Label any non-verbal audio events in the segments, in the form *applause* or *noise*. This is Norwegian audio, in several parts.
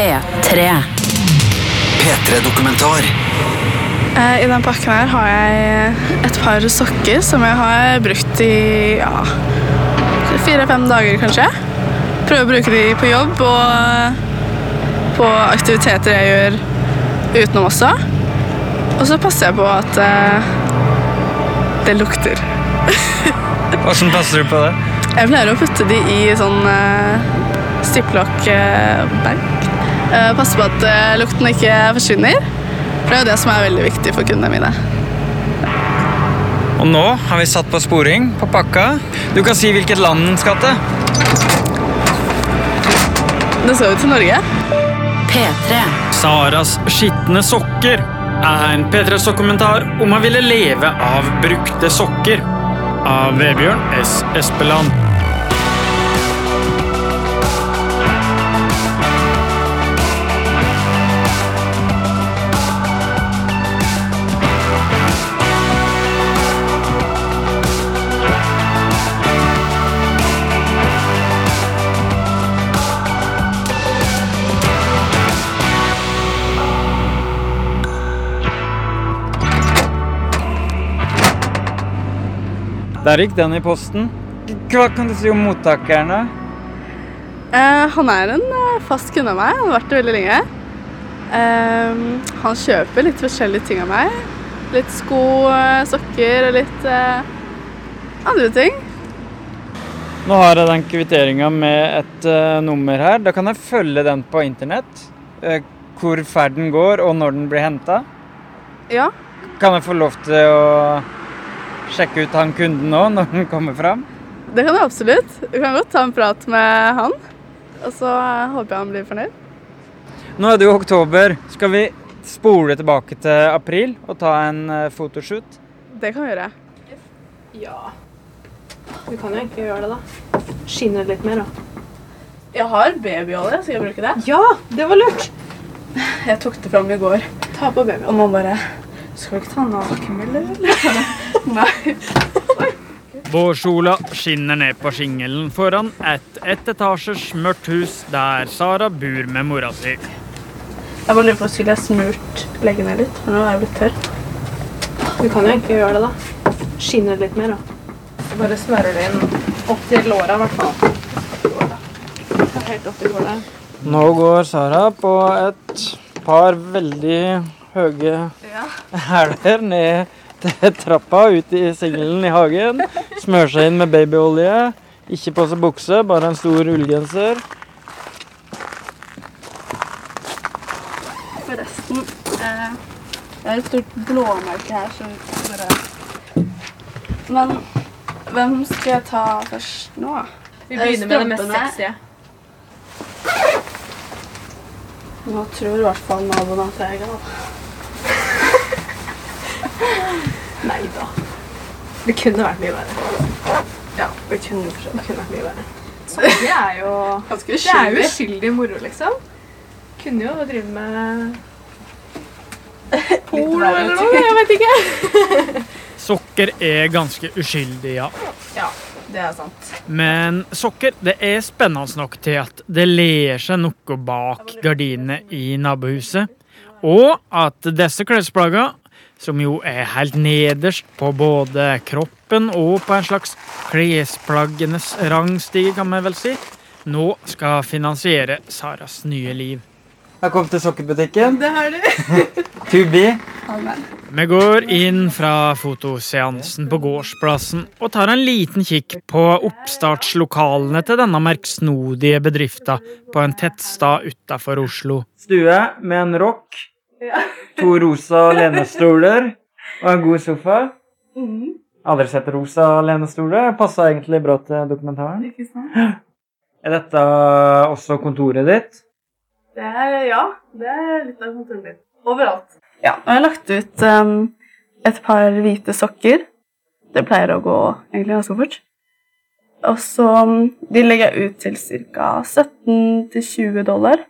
P3. P3-dokumentar. Eh, I denne pakken her har jeg et par sokker som jeg har brukt i ja, fire-fem dager, kanskje. Prøver å bruke de på jobb og på aktiviteter jeg gjør utenom også. Og så passer jeg på at eh, det lukter. *laughs* Åssen passer du på det? Jeg pleier å putte de i sånn uh, ziplock-bag. Uh, passe på at eh, lukten ikke forsvinner. For det er jo det som er veldig viktig for kundene mine. Og nå har vi satt på sporing på pakka. Du kan si hvilket land den skal til. Det så ut til Norge. P3. Saras skitne sokker er en P3s-dokumentar om han ville leve av brukte sokker. Av Vebjørn S. Espeland. Der gikk den i posten. Hva kan du si om mottakerne? Eh, han er en eh, fast kunde av meg. Han har vært det veldig lenge. Eh, han kjøper litt forskjellige ting av meg. Litt sko, eh, sokker og litt eh, andre ting. Nå har jeg den kvitteringa med et uh, nummer her. Da kan jeg følge den på internett. Uh, hvor ferden går, og når den blir henta. Ja, Kan jeg få lov til å sjekke ut han kunden nå, når han kommer fram? det kan du absolutt. Du kan godt ta en prat med han. Og så eh, håper jeg han blir fornøyd. Nå er det jo oktober. Skal vi spole tilbake til april og ta en eh, fotoshoot? Det kan vi gjøre. Ja. Vi kan jo egentlig gjøre det, da. Skinne litt mer, da. Jeg har babyolje, skal jeg bruke det? Ja, det var lurt! Jeg tok det fram i går. Ta på babyolje. Og nå bare Skal du ikke ta nakenbilder, eller? *laughs* Nei. Vårsola skinner ned på skingelen foran et ettetasjers mørkt hus der Sara bor med mora si. Jeg bare lurer på Skulle jeg smurt leggene litt? For nå er jeg blitt tørr. Du kan jo egentlig gjøre det, da. Skinne litt mer, da. Jeg bare smører det inn opp til låra, i hvert fall. Helt opp til låra. Nå går Sara på et par veldig høye Ja. hæler ned til *laughs* trappa ut i singelen i hagen. Smører seg inn med babyolje. Ikke på seg bukse, bare en stor ullgenser. Forresten eh, Jeg har et stort blåmerke her, så bare Men hvem skal jeg ta først nå? Vi begynner med det mest sexy. Nå tror i hvert fall naboen at jeg er gal. Nei da. Det kunne vært mye verre. Ja, det kunne Det kunne vært mye verre. Så er jo Ganske Det er jo uskyldig. uskyldig moro, liksom. Kunne jo drive med Pol Pol eller noe. Jeg vet ikke. Sokker er ganske uskyldig, ja. Ja, det er sant. Men sokker det er spennende nok til at det ler seg noe bak gardinene i nabohuset. Og at disse klesplaggene, som jo er helt nederst på både kroppen og på en slags klesplaggenes rangstige, kan man vel si, nå skal finansiere Saras nye liv. Jeg kom til sokkebutikken. Det har du. *laughs* To be. Amen. Vi går inn fra fotoseansen på gårdsplassen og tar en liten kikk på oppstartslokalene til denne merksnodige bedrifta på en tettstad utafor Oslo. Stue med en rock, *laughs* to rosa lenestoler og en god sofa. Mhm. Aldri sett rosa lenestoler. Passa egentlig bra til dokumentaren. Ikke sant? *gasps* Er dette også kontoret ditt? Det er, ja, det er litt av kontoret mitt. Overalt. Ja, og jeg har lagt ut um, et par hvite sokker. Det pleier å gå egentlig ganske fort. Og så um, De legger jeg ut til ca. 17-20 dollar.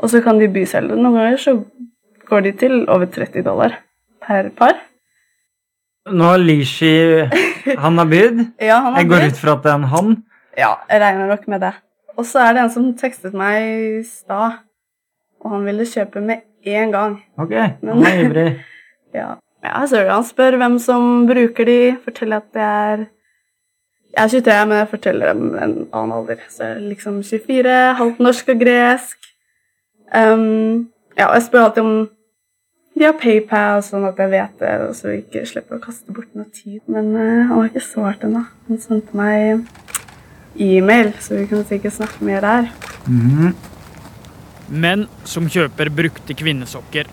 Og så kan de byselge. Noen ganger så går de til over 30 dollar per par. Nå har Lishi Han har bydd. *laughs* Ja, han har Jeg går bydd. ut fra at det er en han. Ja, jeg regner nok med det. Og så er det en som tekstet meg i stad. han ville kjøpe med en gang. Ok, han er ivrig. *laughs* ja. ja, så han spør hvem som bruker de, forteller at det er Jeg er 23, men jeg forteller dem en annen alder. Så liksom 24, halvt norsk og gresk. Um, ja, og jeg spør alltid om de har PayPal, sånn at jeg vet det, og så vi ikke slipper å kaste bort noe tid. Men uh, han har ikke svart ennå. Han sendte meg e-mail, så vi kunne sikkert snakke mer der. Mm. Menn som kjøper brukte kvinnesokker,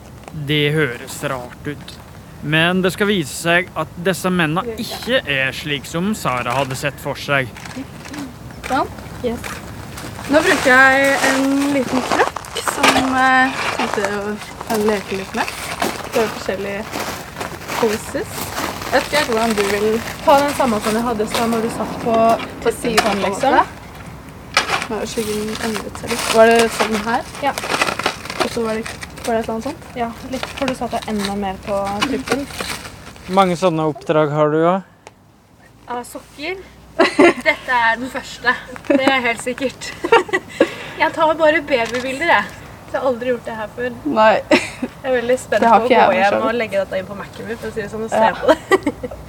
det høres rart ut. Men det skal vise seg at disse mennene ikke er slik som Sara hadde sett for seg. Sånn. Yes. Nå bruker jeg en liten krakk som jeg tenkte å leke litt med. Det er forskjellige poses. Jeg vet ikke hvordan du vil Ta den samme som du hadde så når du satt på, på siden, liksom. Nå har skyggen endret seg litt. Var det sånn her? Ja. Og så var det, var det et eller annet sånt? Ja, litt, for du satte enda mer på tuppen. Hvor mange sånne oppdrag har du, da? Av sokker? Dette er den første. Det er helt sikkert. *laughs* Jeg tar bare babybilder, jeg. Så jeg har aldri gjort det her før. Nei. Jeg er veldig spent på å gå hjem og legge dette inn på Mac-en min for å si det sånn og se ja. på det. *laughs*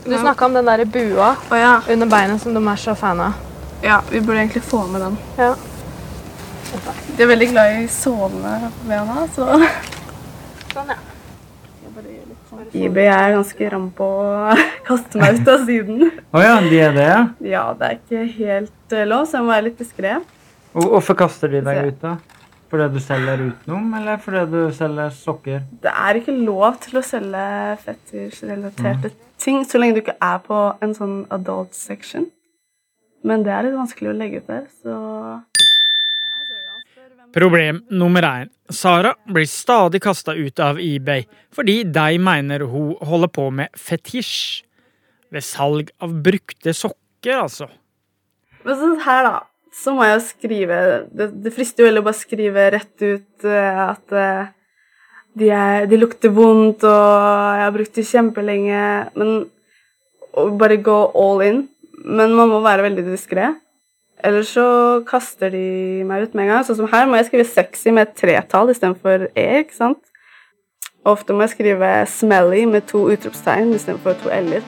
Du snakka om den der bua oh, ja. under beinet som de er så fan av. Ja, vi burde egentlig få med den. Ja. De er veldig glad i sovebena, så Sånn, ja. IB er ganske ram på å *laughs* kaste meg ut av siden. Å oh, ja, de er det? Ja, det er ikke helt uh, lov, så jeg må være litt diskré. Hvorfor kaster de deg ut, da? Fordi du selger utenom, eller fordi du selger sokker? Det er ikke lov til å selge fetisj-relaterte mm. ting så lenge du ikke er på en sånn adult section. Men det er litt vanskelig å legge ut der, så Problem nummer én. Sara blir stadig kasta ut av eBay fordi de mener hun holder på med fetisj. Ved salg av brukte sokker, altså. Men sånn her, da så må jeg jo skrive Det, det frister jo veldig å bare skrive rett ut uh, at uh, de, er, de, lukter vondt, og jeg har brukt de kjempelenge. Men bare gå all in. Men man må være veldig diskré. Ellers så kaster de meg ut med en gang. Sånn som her må jeg skrive sexy med et tretall istedenfor e. ikke sant? Ofte må jeg skrive smelly med to utropstegn istedenfor to l-er.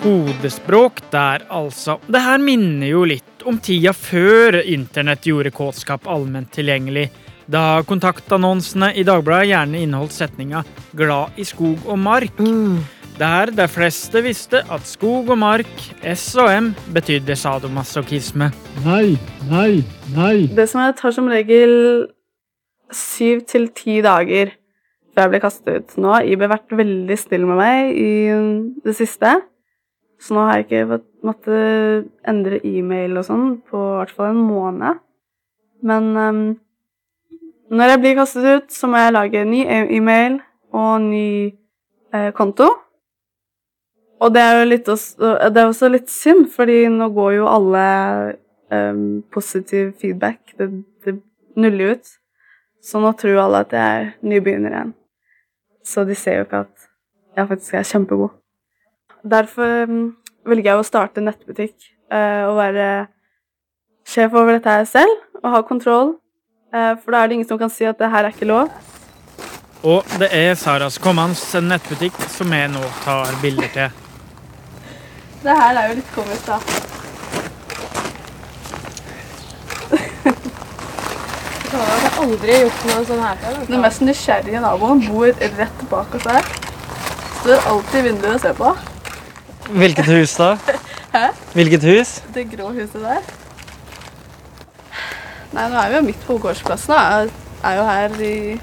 Kodespråk der, altså. Det her minner jo litt om tida før internett gjorde kåtskap allment tilgjengelig, da kontaktannonsene i Dagbladet gjerne inneholdt setninga 'glad i skog og mark'. Mm. Der de fleste visste at skog og mark, S og M, betydde sadomasochisme. Nei, nei, nei. Det som jeg tar som regel syv til ti dager før jeg ble kastet ut. Nå har IB vært veldig stille med meg i det siste. Så nå har jeg ikke måttet endre e-mail og sånn på i hvert fall en måned. Men um, når jeg blir kastet ut, så må jeg lage ny e-mail og ny eh, konto. Og det er jo litt også, det er også litt synd, fordi nå går jo alle um, positiv feedback Det, det nuller ut. Så nå tror alle at jeg er nybegynner igjen. Så de ser jo ikke at jeg faktisk er kjempegod. Derfor mm, velger jeg å starte nettbutikk uh, og være sjef over dette her selv og ha kontroll. Uh, for da er det ingen som kan si at det her er ikke lov. Og det er Saras Kommans nettbutikk som jeg nå tar bilder til. Det her er jo litt komisk, da. *laughs* Jeg har aldri gjort noe sånn her før. Den mest nysgjerrige naboen bor rett bak oss her. Står alltid i vinduet og ser på. Hvilket hus da? *laughs* Hæ? Hvilket hus? Det grå huset der. Nei, nå er vi jo midt på gårdsplassen. Da. Jeg er jo her i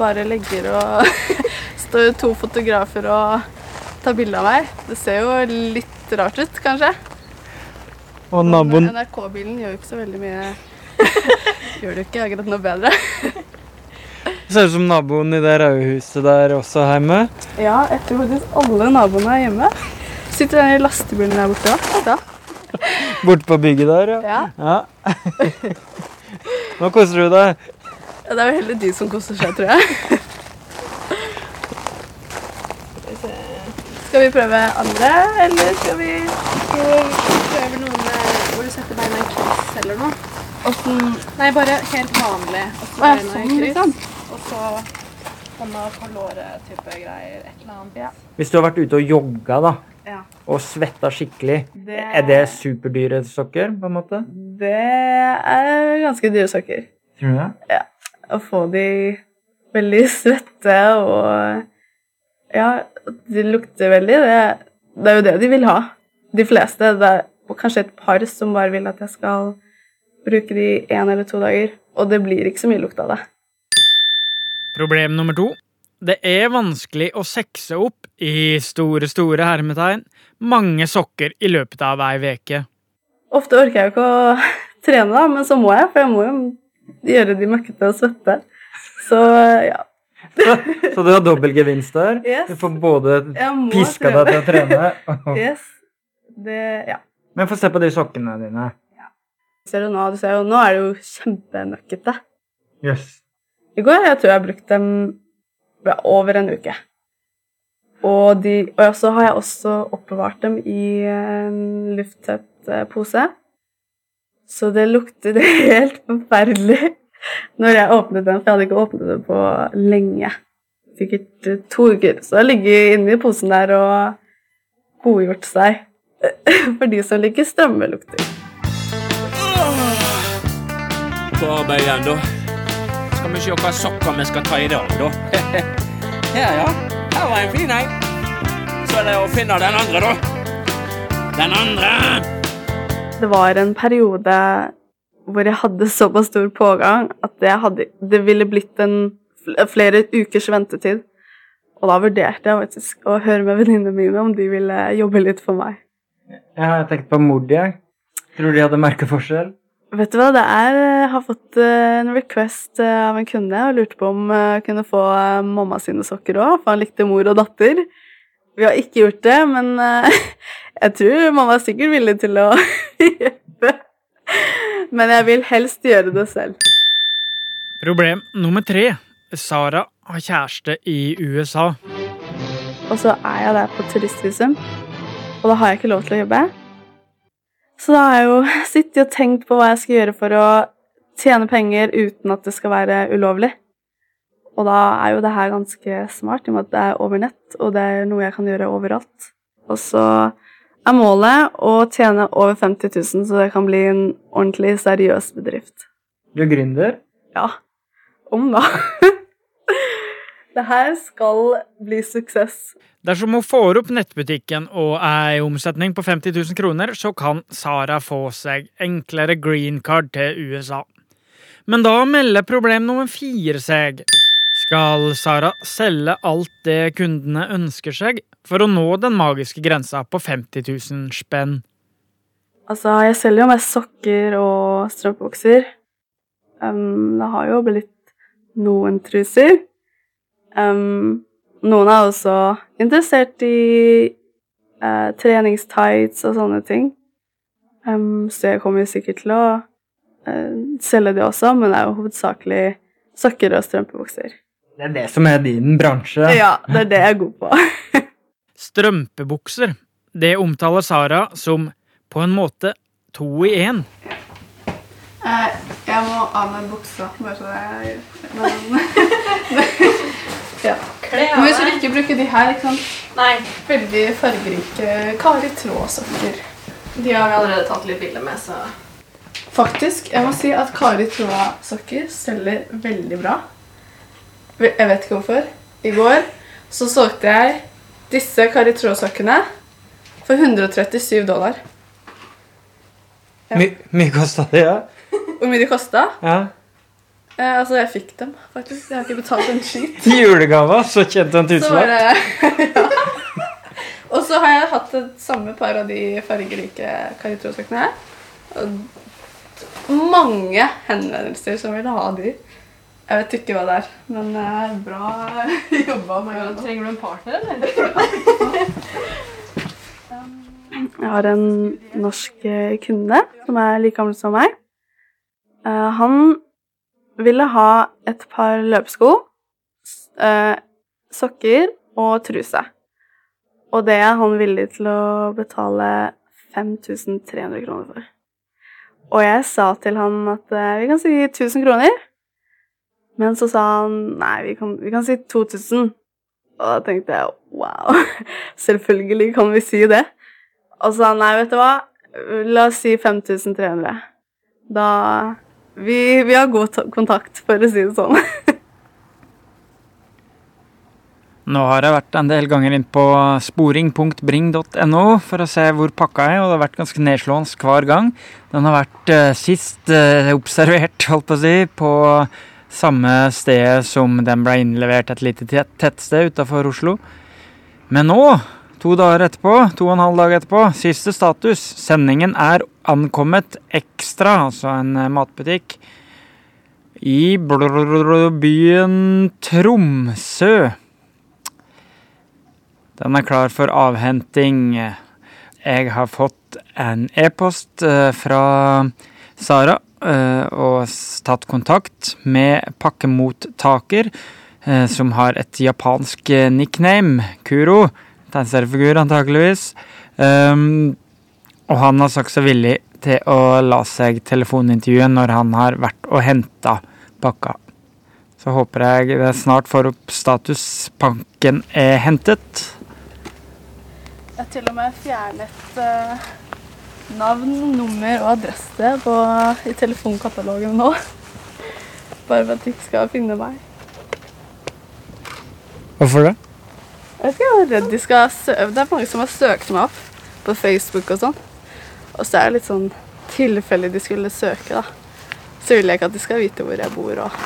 bare legger og *laughs* står to fotografer og tar bilde av meg. Det ser jo litt rart ut, kanskje. Og naboen NRK-bilen gjør jo ikke så veldig mye *laughs* Gjør det jo ikke akkurat noe bedre. Det ser ut som naboen i det røde huset der også hjemme. Ja, jeg tror faktisk alle naboene er hjemme. Sitter den i lastebilen der borte da? Borte på bygget der, ja. ja. ja. *laughs* Nå koser du deg. Ja, det er jo heller de som koser seg, tror jeg. Skal vi prøve andre, eller skal vi prøve noen hvor du setter beina i kryss eller noe? Åssen Nei, bare helt vanlig. Åssen beina ja, i sånn, kryss. liksom. Og så hånda på låret-type greier. Et eller annet. Ja. Hvis du har vært ute og jogga da, Ja. og svetta skikkelig, Det, er det superdyre sokker? på en måte? det er ganske dyre sokker. Tror du det? Ja. Å få de veldig svette og Ja, de lukter veldig. Det, det er jo det de vil ha. De fleste. Det er kanskje et par som bare vil at jeg skal bruke de én eller to dager. Og det blir ikke så mye lukt av det. Problem nummer to. Det er vanskelig å sekse opp, i store, store hermetegn, mange sokker i løpet av ei veke. Ofte orker jeg jo ikke å *laughs* trene, da, men så må jeg, for jeg må jo gjøre de møkkete og svette. Så ja. *laughs* Så, du har dobbel gevinst der. Yes. Du får både piska deg til å trene *laughs* og Yes. Det, ja. Men få se på de sokkene dine. Ser du nå, du ser jo, nå er det jo kjempemøkkete. Yes. I går jeg tror jeg har brukt dem ja, over en uke. Og, de, og så har jeg også oppbevart dem i en lufttett pose. Så det lukter *laughs* helt forferdelig når jeg åpnet den, for jeg hadde ikke åpnet den på lenge. Sikkert eh, to uker. Så jeg ligger inni posen der og godgjort seg *laughs* for de som liker strømmelukter. På arbeid igjen, da. Skal vi se hva sokker vi skal ta i dag, da. *laughs* Her, ja. Her var en fin en. Så er det å finne den andre, da. Den andre. Det var en periode hvor jeg hadde såpass stor pågang at det, hadde, det ville blitt en flere ukers ventetid. Og da vurderte jeg faktisk å høre med venninnene mine om de ville jobbe litt for meg. Jeg har tenkt på Mord, jeg. Tror de hadde merket forskjell? Vet du hva, det er Jeg har fått eh, en request eh, av en kunde og lurte på om jeg kunne få eh, mamma sine sokker òg, for han likte mor og datter. Vi har ikke gjort det, men eh, *laughs* jeg tror mamma er sikkert villig til å. *laughs* Men jeg vil helst gjøre det selv. Problem nummer tre. Sara har kjæreste i USA. Og så er jeg der på turistvisum, og da har jeg ikke lov til å jobbe. Så da har jeg jo *laughs* sittet og tenkt på hva jeg skal gjøre for å tjene penger uten at det skal være ulovlig. Og da er jo det her ganske smart, i og med at det er over nett, og det er noe jeg kan gjøre overalt. Og så er målet å tjene over 50 000, så det kan bli en ordentlig seriøs bedrift. Du er gründer. Ja. Om, da. *laughs* det her skal bli suksess. Dersom hun får opp nettbutikken og er i omsetning på 50 000 kroner, så kan Sara få seg enklere green card til USA. Men da melder problem nummer fire seg. Skal Sara selge alt det kundene ønsker seg for å nå den magiske grensa på 50 000 spenn? Altså, jeg selger jo mest sokker og strømpebukser. Um, det har jo blitt noen truser. Um, noen er også interessert i uh, treningstights og sånne ting. Um, så jeg kommer jo sikkert til å uh, selge det også, men det er jo hovedsakelig sokker og strømpebukser. Det er det som er din bransje. Ja, det er det jeg er god på. *laughs* Strømpebukser. Det omtaler Sara som på en måte to i én. Eh, jeg må av meg buksa, bare så *laughs* jeg Men ja. Men hvis du ikke bruker de her, ikke sant? Nei, Veldig fargerike Kari Traa-sokker. de har vi allerede tatt litt bilde med, så Faktisk, jeg må si at Kari Traa-sokker selger veldig bra. Jeg vet ikke hvorfor. I går så solgte jeg disse Kari Traa-sokkene for 137 dollar. Ja. My, mye kosta det, ja? Hvor mye de kosta? ja? Eh, altså, jeg fikk dem, faktisk. Jeg har ikke betalt en skit. *laughs* Julegave? så kjente en tusenlapp. ja. *laughs* Og så har jeg hatt det samme par av de fargerike Kari Traa-sokkene her. Og mange henvendelser som vil ha de. Jeg vet ikke hva det er, men det er bra jobba. med Trenger du en partner, eller? *laughs* Jeg har en norsk eh, kunde som er like gammel som meg. Eh, Han ville ha et par løpesko, eh, sokker og truse. Og det er han villig til å betale 5300 kroner for. Og jeg sa til han at eh, vi kan si 1000 kroner. Men så sa han nei, vi kan, vi kan si 2000. Og da tenkte jeg wow, *laughs* selvfølgelig kan vi si det. Og så sa han nei, vet du hva, la oss si 5300. Da vi, vi har god kontakt, for å si det sånn. *laughs* Nå har jeg vært en del ganger inn på sporing.bring.no for å se hvor pakka er, og det har vært ganske nedslående hver gang. Den har vært eh, sist eh, observert, holdt på å si, på samme sted som den ble innlevert et lite tet- tettsted utafor Oslo. Men nå, to dager etterpå, to og en halv dag etterpå, siste status. Sendingen er ankommet Ekstra, altså en eh, matbutikk, i byen Tromsø. Den er klar for avhenting. Jeg har fått en e-post eh, fra Sara og tatt kontakt med pakkemottaker, eh, som har et japansk eh, nickname, Kuro. Tegneseriefigur, antakeligvis. Um, og han har sagt seg villig til å la seg telefonintervjue når han har vært og henta pakka. Så håper jeg det snart får opp status. 'Panken er hentet. Jeg har til og med fjernet eh, navn, nummer og adresse på, i telefonkatalogen nå. Bare for at de ikke skal finne meg. Hvorfor det? Jeg vet ikke, jeg er redd de skal sø Det er mange som har søkt meg opp på Facebook og sånn. Og så er det litt sånn tilfelle de skulle søke, da. Så vil jeg ikke at de skal vite hvor jeg bor og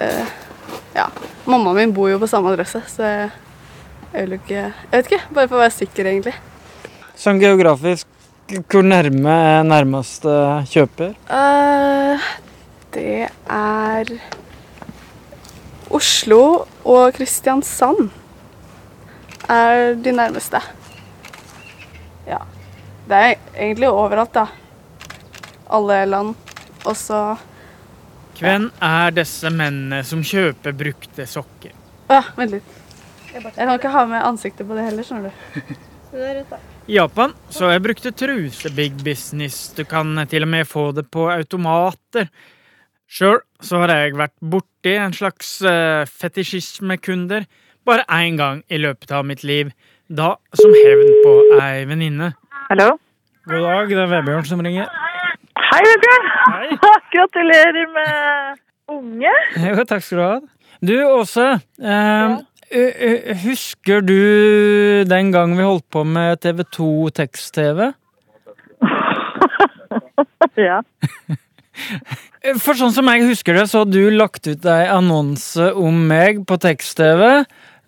uh, Ja. Mammaen min bor jo på samme adresse, så jeg, jeg vil jo ikke Jeg vet ikke, bare for å være sikker, egentlig. Sånn geografisk, hvor nærme er nærmeste kjøper? Uh, det er Oslo og Kristiansand er de nærmeste. Ja. Det er egentlig overalt, da. Alle land. Og så Hvem er disse mennene som kjøper brukte sokker? Å, vent litt. Jeg kan ikke ha med ansiktet på det heller, skjønner du. I Japan så er brukte truse big business. Du kan til og med få det på automater. Sjøl så har jeg vært borti en slags uh, fetisjismekunder bare én gang i løpet av mitt liv. Da som hevn på ei venninne. Hallo? God dag, det er Vebjørn som ringer. Hei, Vebjørn! Hei. *laughs* Gratulerer med unge. Jo, takk skal du ha. Du, Åse. Eh, ø- husker du den gang vi holdt på med TV2 tekst-TV? *laughs* ja. *laughs* Eh, For sånn som jeg husker det, så har du lagt ut ei annonse om meg på tekst-TV.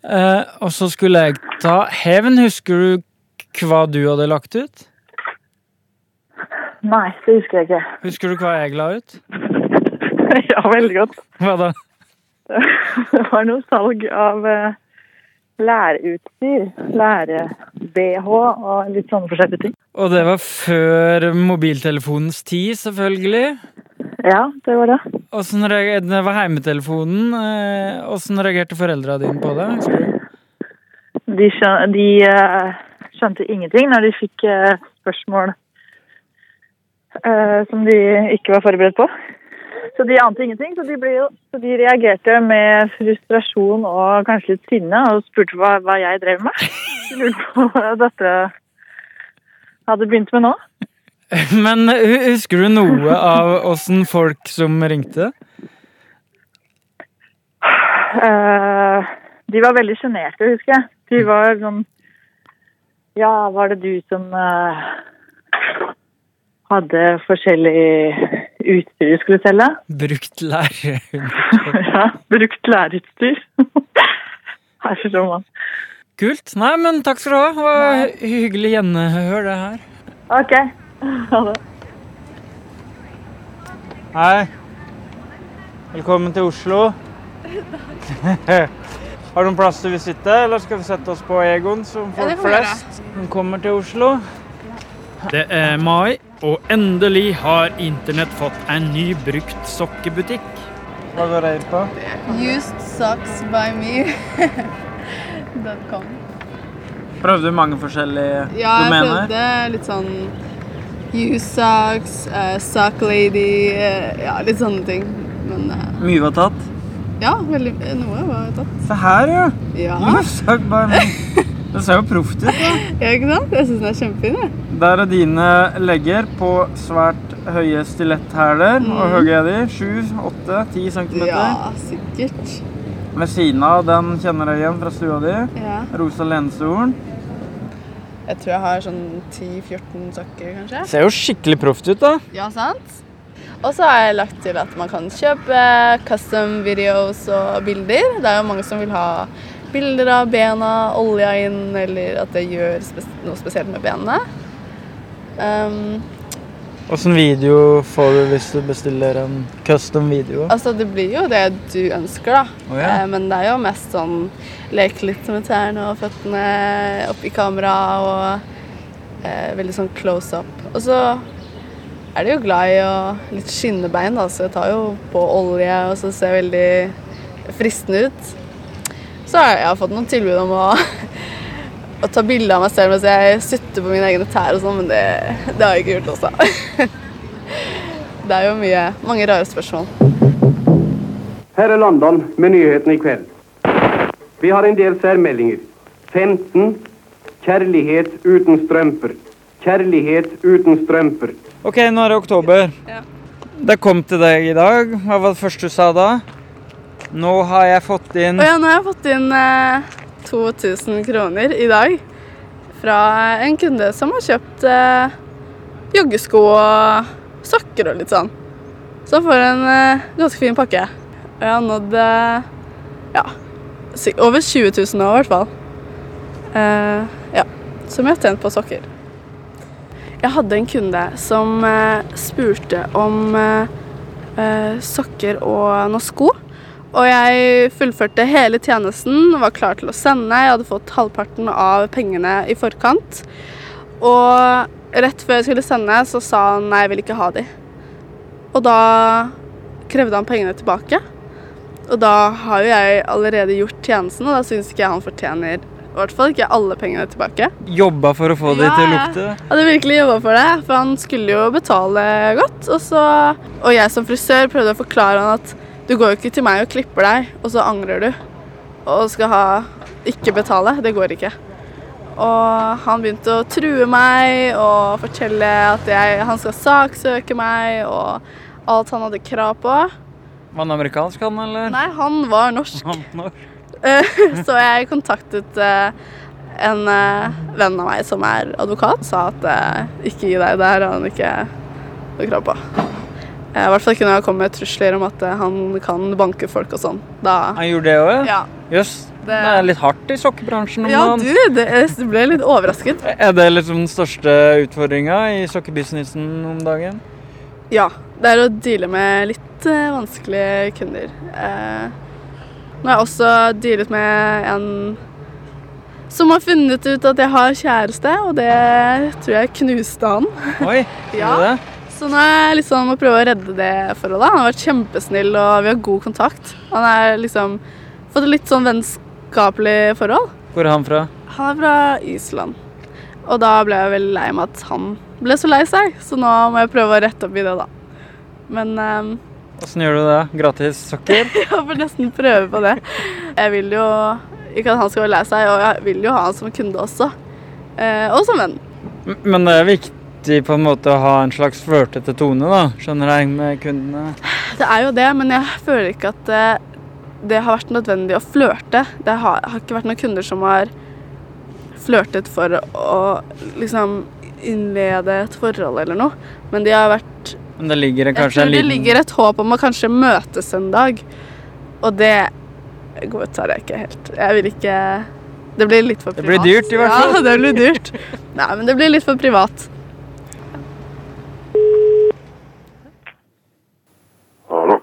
Eh, og så skulle jeg ta hevn. Husker du hva du hadde lagt ut? Nei, det husker jeg ikke. Husker du hva jeg la ut? *laughs* ja, veldig godt. Hva da? *laughs* Det var noe salg av eh, læreutstyr. Lære-BH og litt sånne forskjellige ting. Og det var før mobiltelefonens tid, selvfølgelig. Ja, det var det. Åssen reager- det var heimetelefonen. eh, Åssen reagerte foreldra dine på det? De, skjønte, de eh, skjønte ingenting når de fikk spørsmål som de ikke var forberedt på. Så de ante ingenting, så de, jo- så de reagerte med frustrasjon og kanskje litt sinne og spurte hva, hva jeg drev med. De lurte på hva dette hadde begynt med nå. *laughs* Men husker du noe av åssen folk som ringte? Uh, de var veldig sjenerte, husker jeg. De var sånn Ja, var det du som uh, hadde forskjellig utstyr du skulle selge? Brukt lærerutstyr. *laughs* ja, brukt lærerutstyr. *laughs* Her forstår man. Kult. Nei, men takk skal du ha. Det var hy- hyggelig gjenhør, det her. OK. *laughs* Ha det. Hei. Velkommen til Oslo. Har du noen plass du vil sitte, eller skal vi sette oss på Egon som folk ja, flest som kommer til Oslo? Det er mai, og endelig har internett fått en ny brukt sokkebutikk. Hva går det inn på? Used socks by me.com. *laughs* Prøvde du mange forskjellige Ja, jeg prøvde litt sånn used socks, uh, sock lady, uh, ja, litt sånne ting. Men uh, Mye var tatt. ja, veldig, noe var tatt. Se her, ja. Ja. Jøss, *laughs* bare Det ser jo proft ut. da. ja, ikke sant? Jeg syns den er kjempefin. jeg. Der er dine legger på svært høye stiletthæler. Og høye er de? 7, 8, 10 cm? Ja, sikkert. Ved siden av den kjenner jeg igjen fra stua di. Ja. Rosa lenshorn. Jeg tror jeg har sånn 10-14 sokker, kanskje. Ser jo skikkelig proft ut, da. Ja, sant? Og så har jeg lagt til at man kan kjøpe custom videos og bilder. Det er jo mange som vil ha bilder av bena olja inn, eller at det gjør spes noe spesielt med benene. Um, Åssen video får du hvis du bestiller en custom video? altså, det blir jo det du ønsker, da. Oh, ja. Eh, men det er jo mest sånn leke litt med tærne og føttene oppi kamera og eh, veldig sånn close up. Og så er de jo glad i å litt skinnebein, da, så jeg tar jo på olje, og så ser veldig fristende ut. Så har jeg fått noen tilbud om å, *laughs* å ta bilde av meg selv mens jeg sutter på mine egne tær og sånn, men det, det har jeg ikke gjort også. *laughs* Det er jo mye, mange rare spørsmål. Her er London med nyhetene i kveld. Vi har en del særmeldinger. 15. Kjærlighet uten strømper. Kjærlighet uten strømper. Ok, nå er det oktober. Ja. Det kom til deg i dag. Hva var det første du sa da? Nå har jeg fått inn Å ja, nå har jeg fått inn eh, 2000 kroner i dag fra en kunde som har kjøpt eh, joggesko og sokker og litt sånn. Så han får en eh, ganske fin pakke. Og jeg har nådd eh, ja, over 20 000 nå i hvert fall. Eh, ja, som jeg har tjent på sokker. Jeg hadde en kunde som eh, spurte om sokker og noen sko. Og jeg fullførte hele tjenesten, var klar til å sende. Jeg hadde fått halvparten av pengene i forkant. Og rett før jeg skulle sende, så sa han nei, jeg vil ikke ha de. Og da krevde han pengene tilbake. Og da har jo jeg allerede gjort tjenesten, og da syns ikke jeg han fortjener i hvert fall ikke alle pengene tilbake. Jobba for å få de Ja, til å lukte. Ja, hadde virkelig jobba for det, for han skulle jo betale godt. Og, så, og jeg som frisør prøvde å forklare han at du går jo ikke til meg og klipper deg, og så angrer du. Og skal ha ikke betale. Det går ikke. Og han begynte å true meg og fortelle at jeg, han skal saksøke meg og alt han hadde krav på. Var han amerikansk, han, eller? Nei, han var norsk. Han, norsk. Eh, *laughs* Så jeg kontaktet eh, en eh, venn av meg som er advokat, sa at ikke gi deg, det her har han ikke noe krav på. Eh, I hvert fall ikke når jeg kommer med trusler om at eh, han kan banke folk og sånn. Da Han gjorde det òg, Ja. Jøss. Det er litt hardt i sokkebransjen om Ja, dagen. du, det, ble litt overrasket. Er det liksom den største utfordringa i sokkebusinessen om dagen? Ja, det er å deale med litt eh, vanskelige kunder. Nå har jeg også dealet med en som har funnet ut at jeg har kjæreste, og det tror jeg knuste han. Oi, *laughs* Ja. det? Så nå er jeg liksom å prøve å redde det forholdet. Han har vært kjempesnill, og vi har god kontakt. Han har liksom fått et litt sånn vennskapelig forhold. Hvor er han fra? Han er fra Island. Og da ble jeg veldig lei med at han ble så lei seg, så nå må jeg prøve å rette opp i det, da. Men Åssen gjør du det? Gratis sokker? *laughs* jeg får nesten prøve på det. Jeg vil jo ikke at han skal være lei seg, og jeg vil jo ha han som kunde også. Eh, og som venn. Men det er viktig på en måte å ha en slags flørtete tone, da. Skjønner jeg, med kundene. Det er jo det, men jeg føler ikke at det, det har vært nødvendig å flørte. Det har, har ikke vært noen kunder som har flørtet for å liksom innlede et forhold eller noe. Men de har vært Men det ligger Jeg kanskje tror en det ligger et håp om å kanskje møtes en dag. Og det godtar jeg ikke helt. Jeg vil ikke Det blir litt for privat. Det blir dyrt i hvert fall. Ja, det blir dyrt. Nei, men det blir litt for privat. Hallo.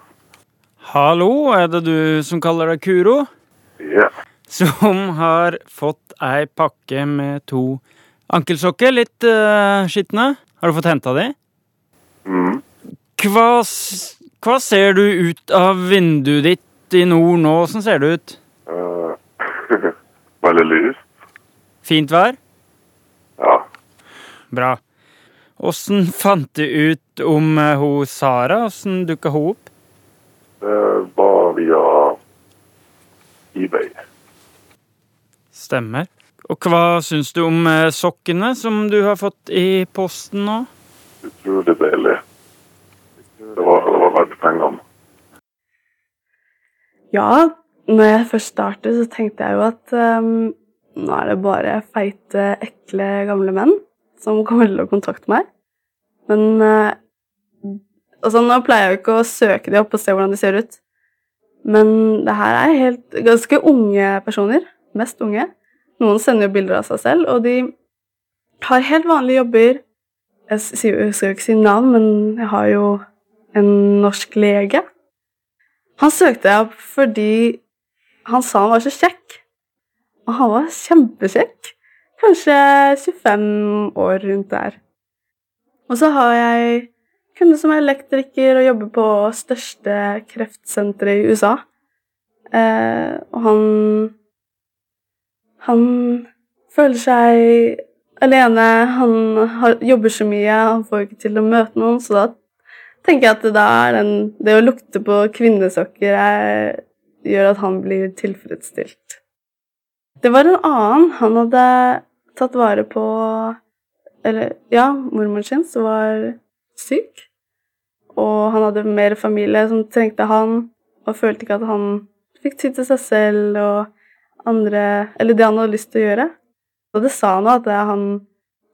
Hallo, er det du som kaller deg Kuro? Ja. Som har fått ei pakke med to ankelsokker, litt uh, skitne. Har du fått henta de? Mm. Hva, hva ser du ut av vinduet ditt i nord nå? Åssen ser det ut? Uh, *laughs* veldig lyst. Fint vær? Ja. Bra. Åssen fant du ut om eh, hun Sara? Åssen dukka hun opp? Det var via eBay. Stemmer. Og hva syns du om eh, sokkene som du har fått i posten nå? Utrolig deilig. Det var, det var verdt pengene. Ja, når jeg først startet, så tenkte jeg jo at um, nå er det bare feite, ekle, gamle menn som kommer til å kontakte meg. Men eh, altså, Nå pleier jeg jo ikke å søke de opp og se hvordan de ser ut. Men det her er helt ganske unge personer. Mest unge. Noen sender jo bilder av seg selv, og de har helt vanlige jobber. Jeg skal jo ikke si navn, men jeg har jo en norsk lege. Han søkte jeg opp fordi han sa han var så kjekk. Og han var kjempekjekk. Kanskje 25 år rundt der. Og så har jeg kunde som er elektriker og jobber på største kreftsenteret i USA. Eh, og han Han føler seg alene. Han har, jobber så mye, han får ikke til å møte noen, så da tenker jeg at det, den, det å lukte på kvinnesokker er, gjør at han blir tilfredsstilt. Det var en annen. Han hadde tatt vare på Eller ja, mormoren sin, som var syk. Og han hadde mer familie som trengte han, og følte ikke at han fikk tid til seg selv og andre Eller det han hadde lyst til å gjøre. Og det sa han òg, at han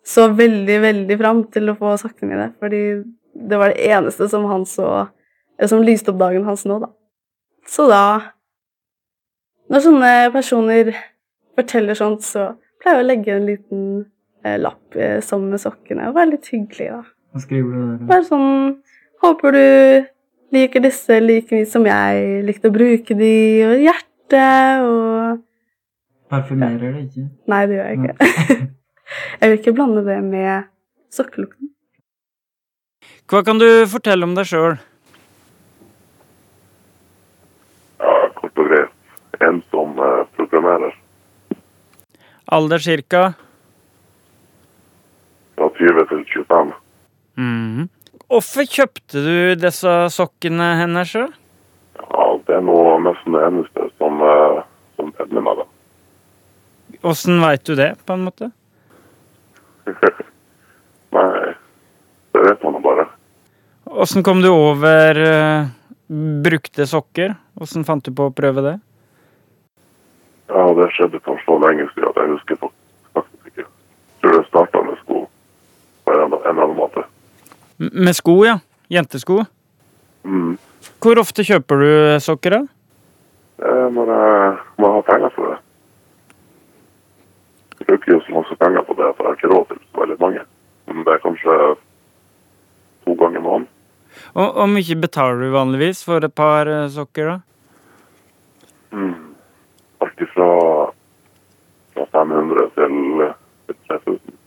så veldig, veldig fram til å få sokkene mine, fordi det var det eneste som han så som lyste opp dagen hans nå, da. Så da Når sånne personer forteller sånt, så pleier jeg å legge en liten eh, lapp eh, sammen med sokkene og være litt hyggelig, da. Hva skriver du der? Bare sånn Håper du liker disse like mye som jeg likte å bruke de, og hjerte og Parfymerer det ikke? Nei, det gjør jeg ikke. *laughs* *laughs* jeg vil ikke blande det med sokkelukten. Hva kan du fortelle om deg sjøl? Ja, kort og greit. En som eh, programmerer Alder cirka? fra 20 til 25. Mhm. Hvorfor kjøpte du disse sokkene hennes? Ja, det er nå nesten det eneste som, eh, som redder meg. da. Åssen veit du det, på en måte? *laughs* Nei, det vet man jo bare. Åssen kom du over uh, brukte sokker? Åssen fant du på å prøve det? Ja, det skjedde for så lenge siden at jeg husker faktisk ikke. Jeg tror det starta med sko på en, en eller annen måte. Med sko, ja. Jentesko. Mm. Hvor ofte kjøper du sokker, da? Det er når jeg må ha penger for det. Jeg bruker jo så masse penger på det for jeg har ikke råd til så veldig mange. Men det er kanskje to ganger i måneden. Og hvor mye betaler du vanligvis for et par eh, sokker, da? Mm. Alt ifra fra 500 til til 3000.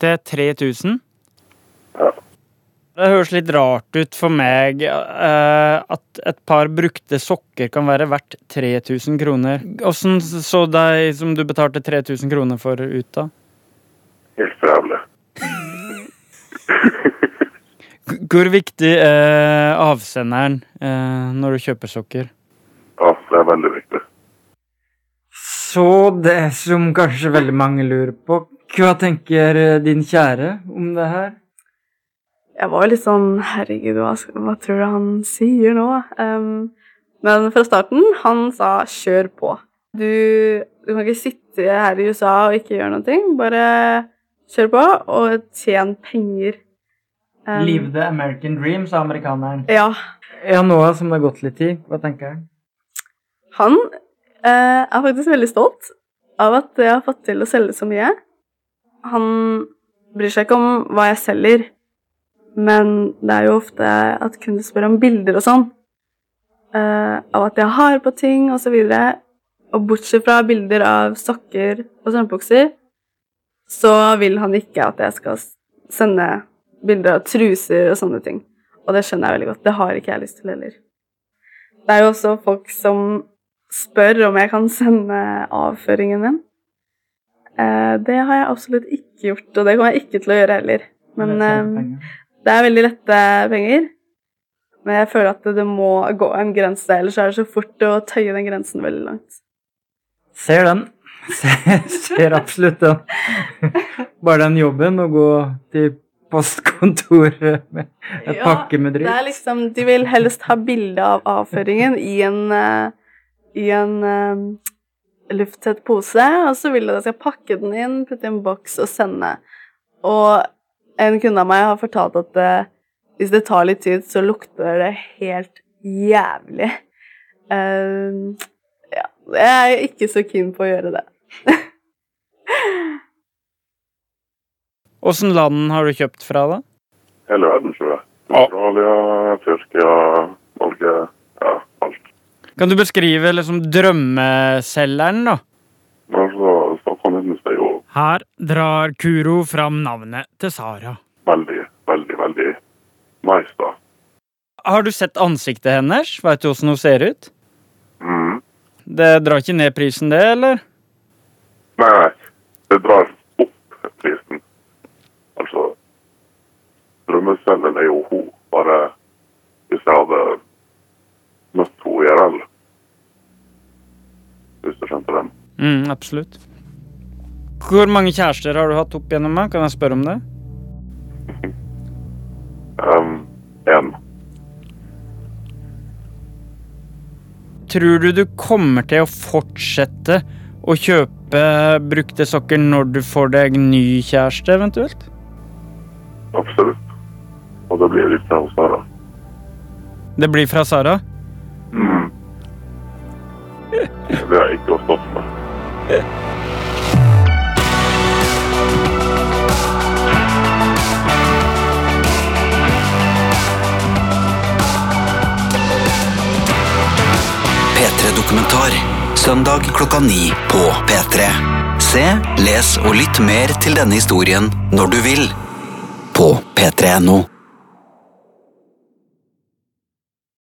Det er 3000? Ja. Det høres litt rart ut for meg uh, at et par brukte sokker kan være verdt 3000 kroner. Åssen så deg som du betalte 3000 kroner for ut, da? Helt for Hvor viktig er avsenderen uh, når du kjøper sokker? Ja, det er veldig viktig. Så det som kanskje veldig mange lurer på, hva tenker eh, din kjære om det her? Jeg var litt sånn Herregud, hva, hva tror du han sier nå? Um, men fra starten, han sa 'kjør på'. Du, du kan ikke sitte her i USA og ikke gjøre noe. Bare kjør på og tjen penger. Um, Live the American dream, sa amerikaneren. Ja. Ja, nå som det har gått litt tid, hva tenker han? Han eh, er faktisk veldig stolt av at jeg har fått til å selge så mye. Han bryr seg ikke om hva jeg selger, men det er jo ofte at kunder spør om bilder og sånn. Uh, av at jeg har på ting osv. Og, så videre. og bortsett fra bilder av sokker og strømpebukser, så vil han ikke at jeg skal sende bilder av truser og sånne ting. Og det skjønner jeg veldig godt. Det har ikke jeg lyst til heller. Det er jo også folk som spør om jeg kan sende avføringen min. Eh, det har jeg absolutt ikke gjort, og det kommer jeg ikke til å gjøre heller. Men penger. Det er veldig lette penger. Men jeg føler at det må gå en grense, ellers er det så fort å tøye den grensen veldig langt. Ser den. *laughs* Ser, ser absolutt den. *laughs* Bare den jobben å gå til postkontoret med et Ja, pakke med Det dritt. er liksom, de vil helst ha bilde av avføringen i en, eh, i en eh, lufttett pose, og så vil de at jeg skal pakke den inn, putte i en boks og sende. Og en kunde av meg har fortalt at uh, hvis det tar litt tid, så lukter det helt jævlig. Uh, ja, jeg er ikke så keen på å gjøre det. *laughs* Åssen land har du kjøpt fra, da? Hele verden, tror jeg. Australia, Tyrkia, Norge, ja, alt. Kan du beskrive liksom drømmeselgeren, da? Men så Stockholm Business er jo Her drar Kuro fram navnet til Sara. veldig, veldig, veldig nice, da. Har du sett ansiktet hennes? Veit du åssen hun ser ut? Mm. Det drar ikke ned prisen, det, eller? Nei, det drar opp prisen. Altså, drømmecellen er jo hun, bare hvis jeg hadde møtt henne IRL. Hvis du skjønte den. Mm, absolutt. Hvor mange kjærester har du hatt opp gjennom meg? Kan jeg spørre om det? Um, en. Tror du du kommer til å fortsette å kjøpe brukte sokker når du får deg ny kjæreste, eventuelt? Absolutt. Og det blir litt fra Sara. Det blir fra Sara? Mm. *laughs* Det har jeg ikke stått med. P3-dokumentar. Søndag klokka ni på P3. Se, les og lytt mer til denne historien når du vil. På p3.no.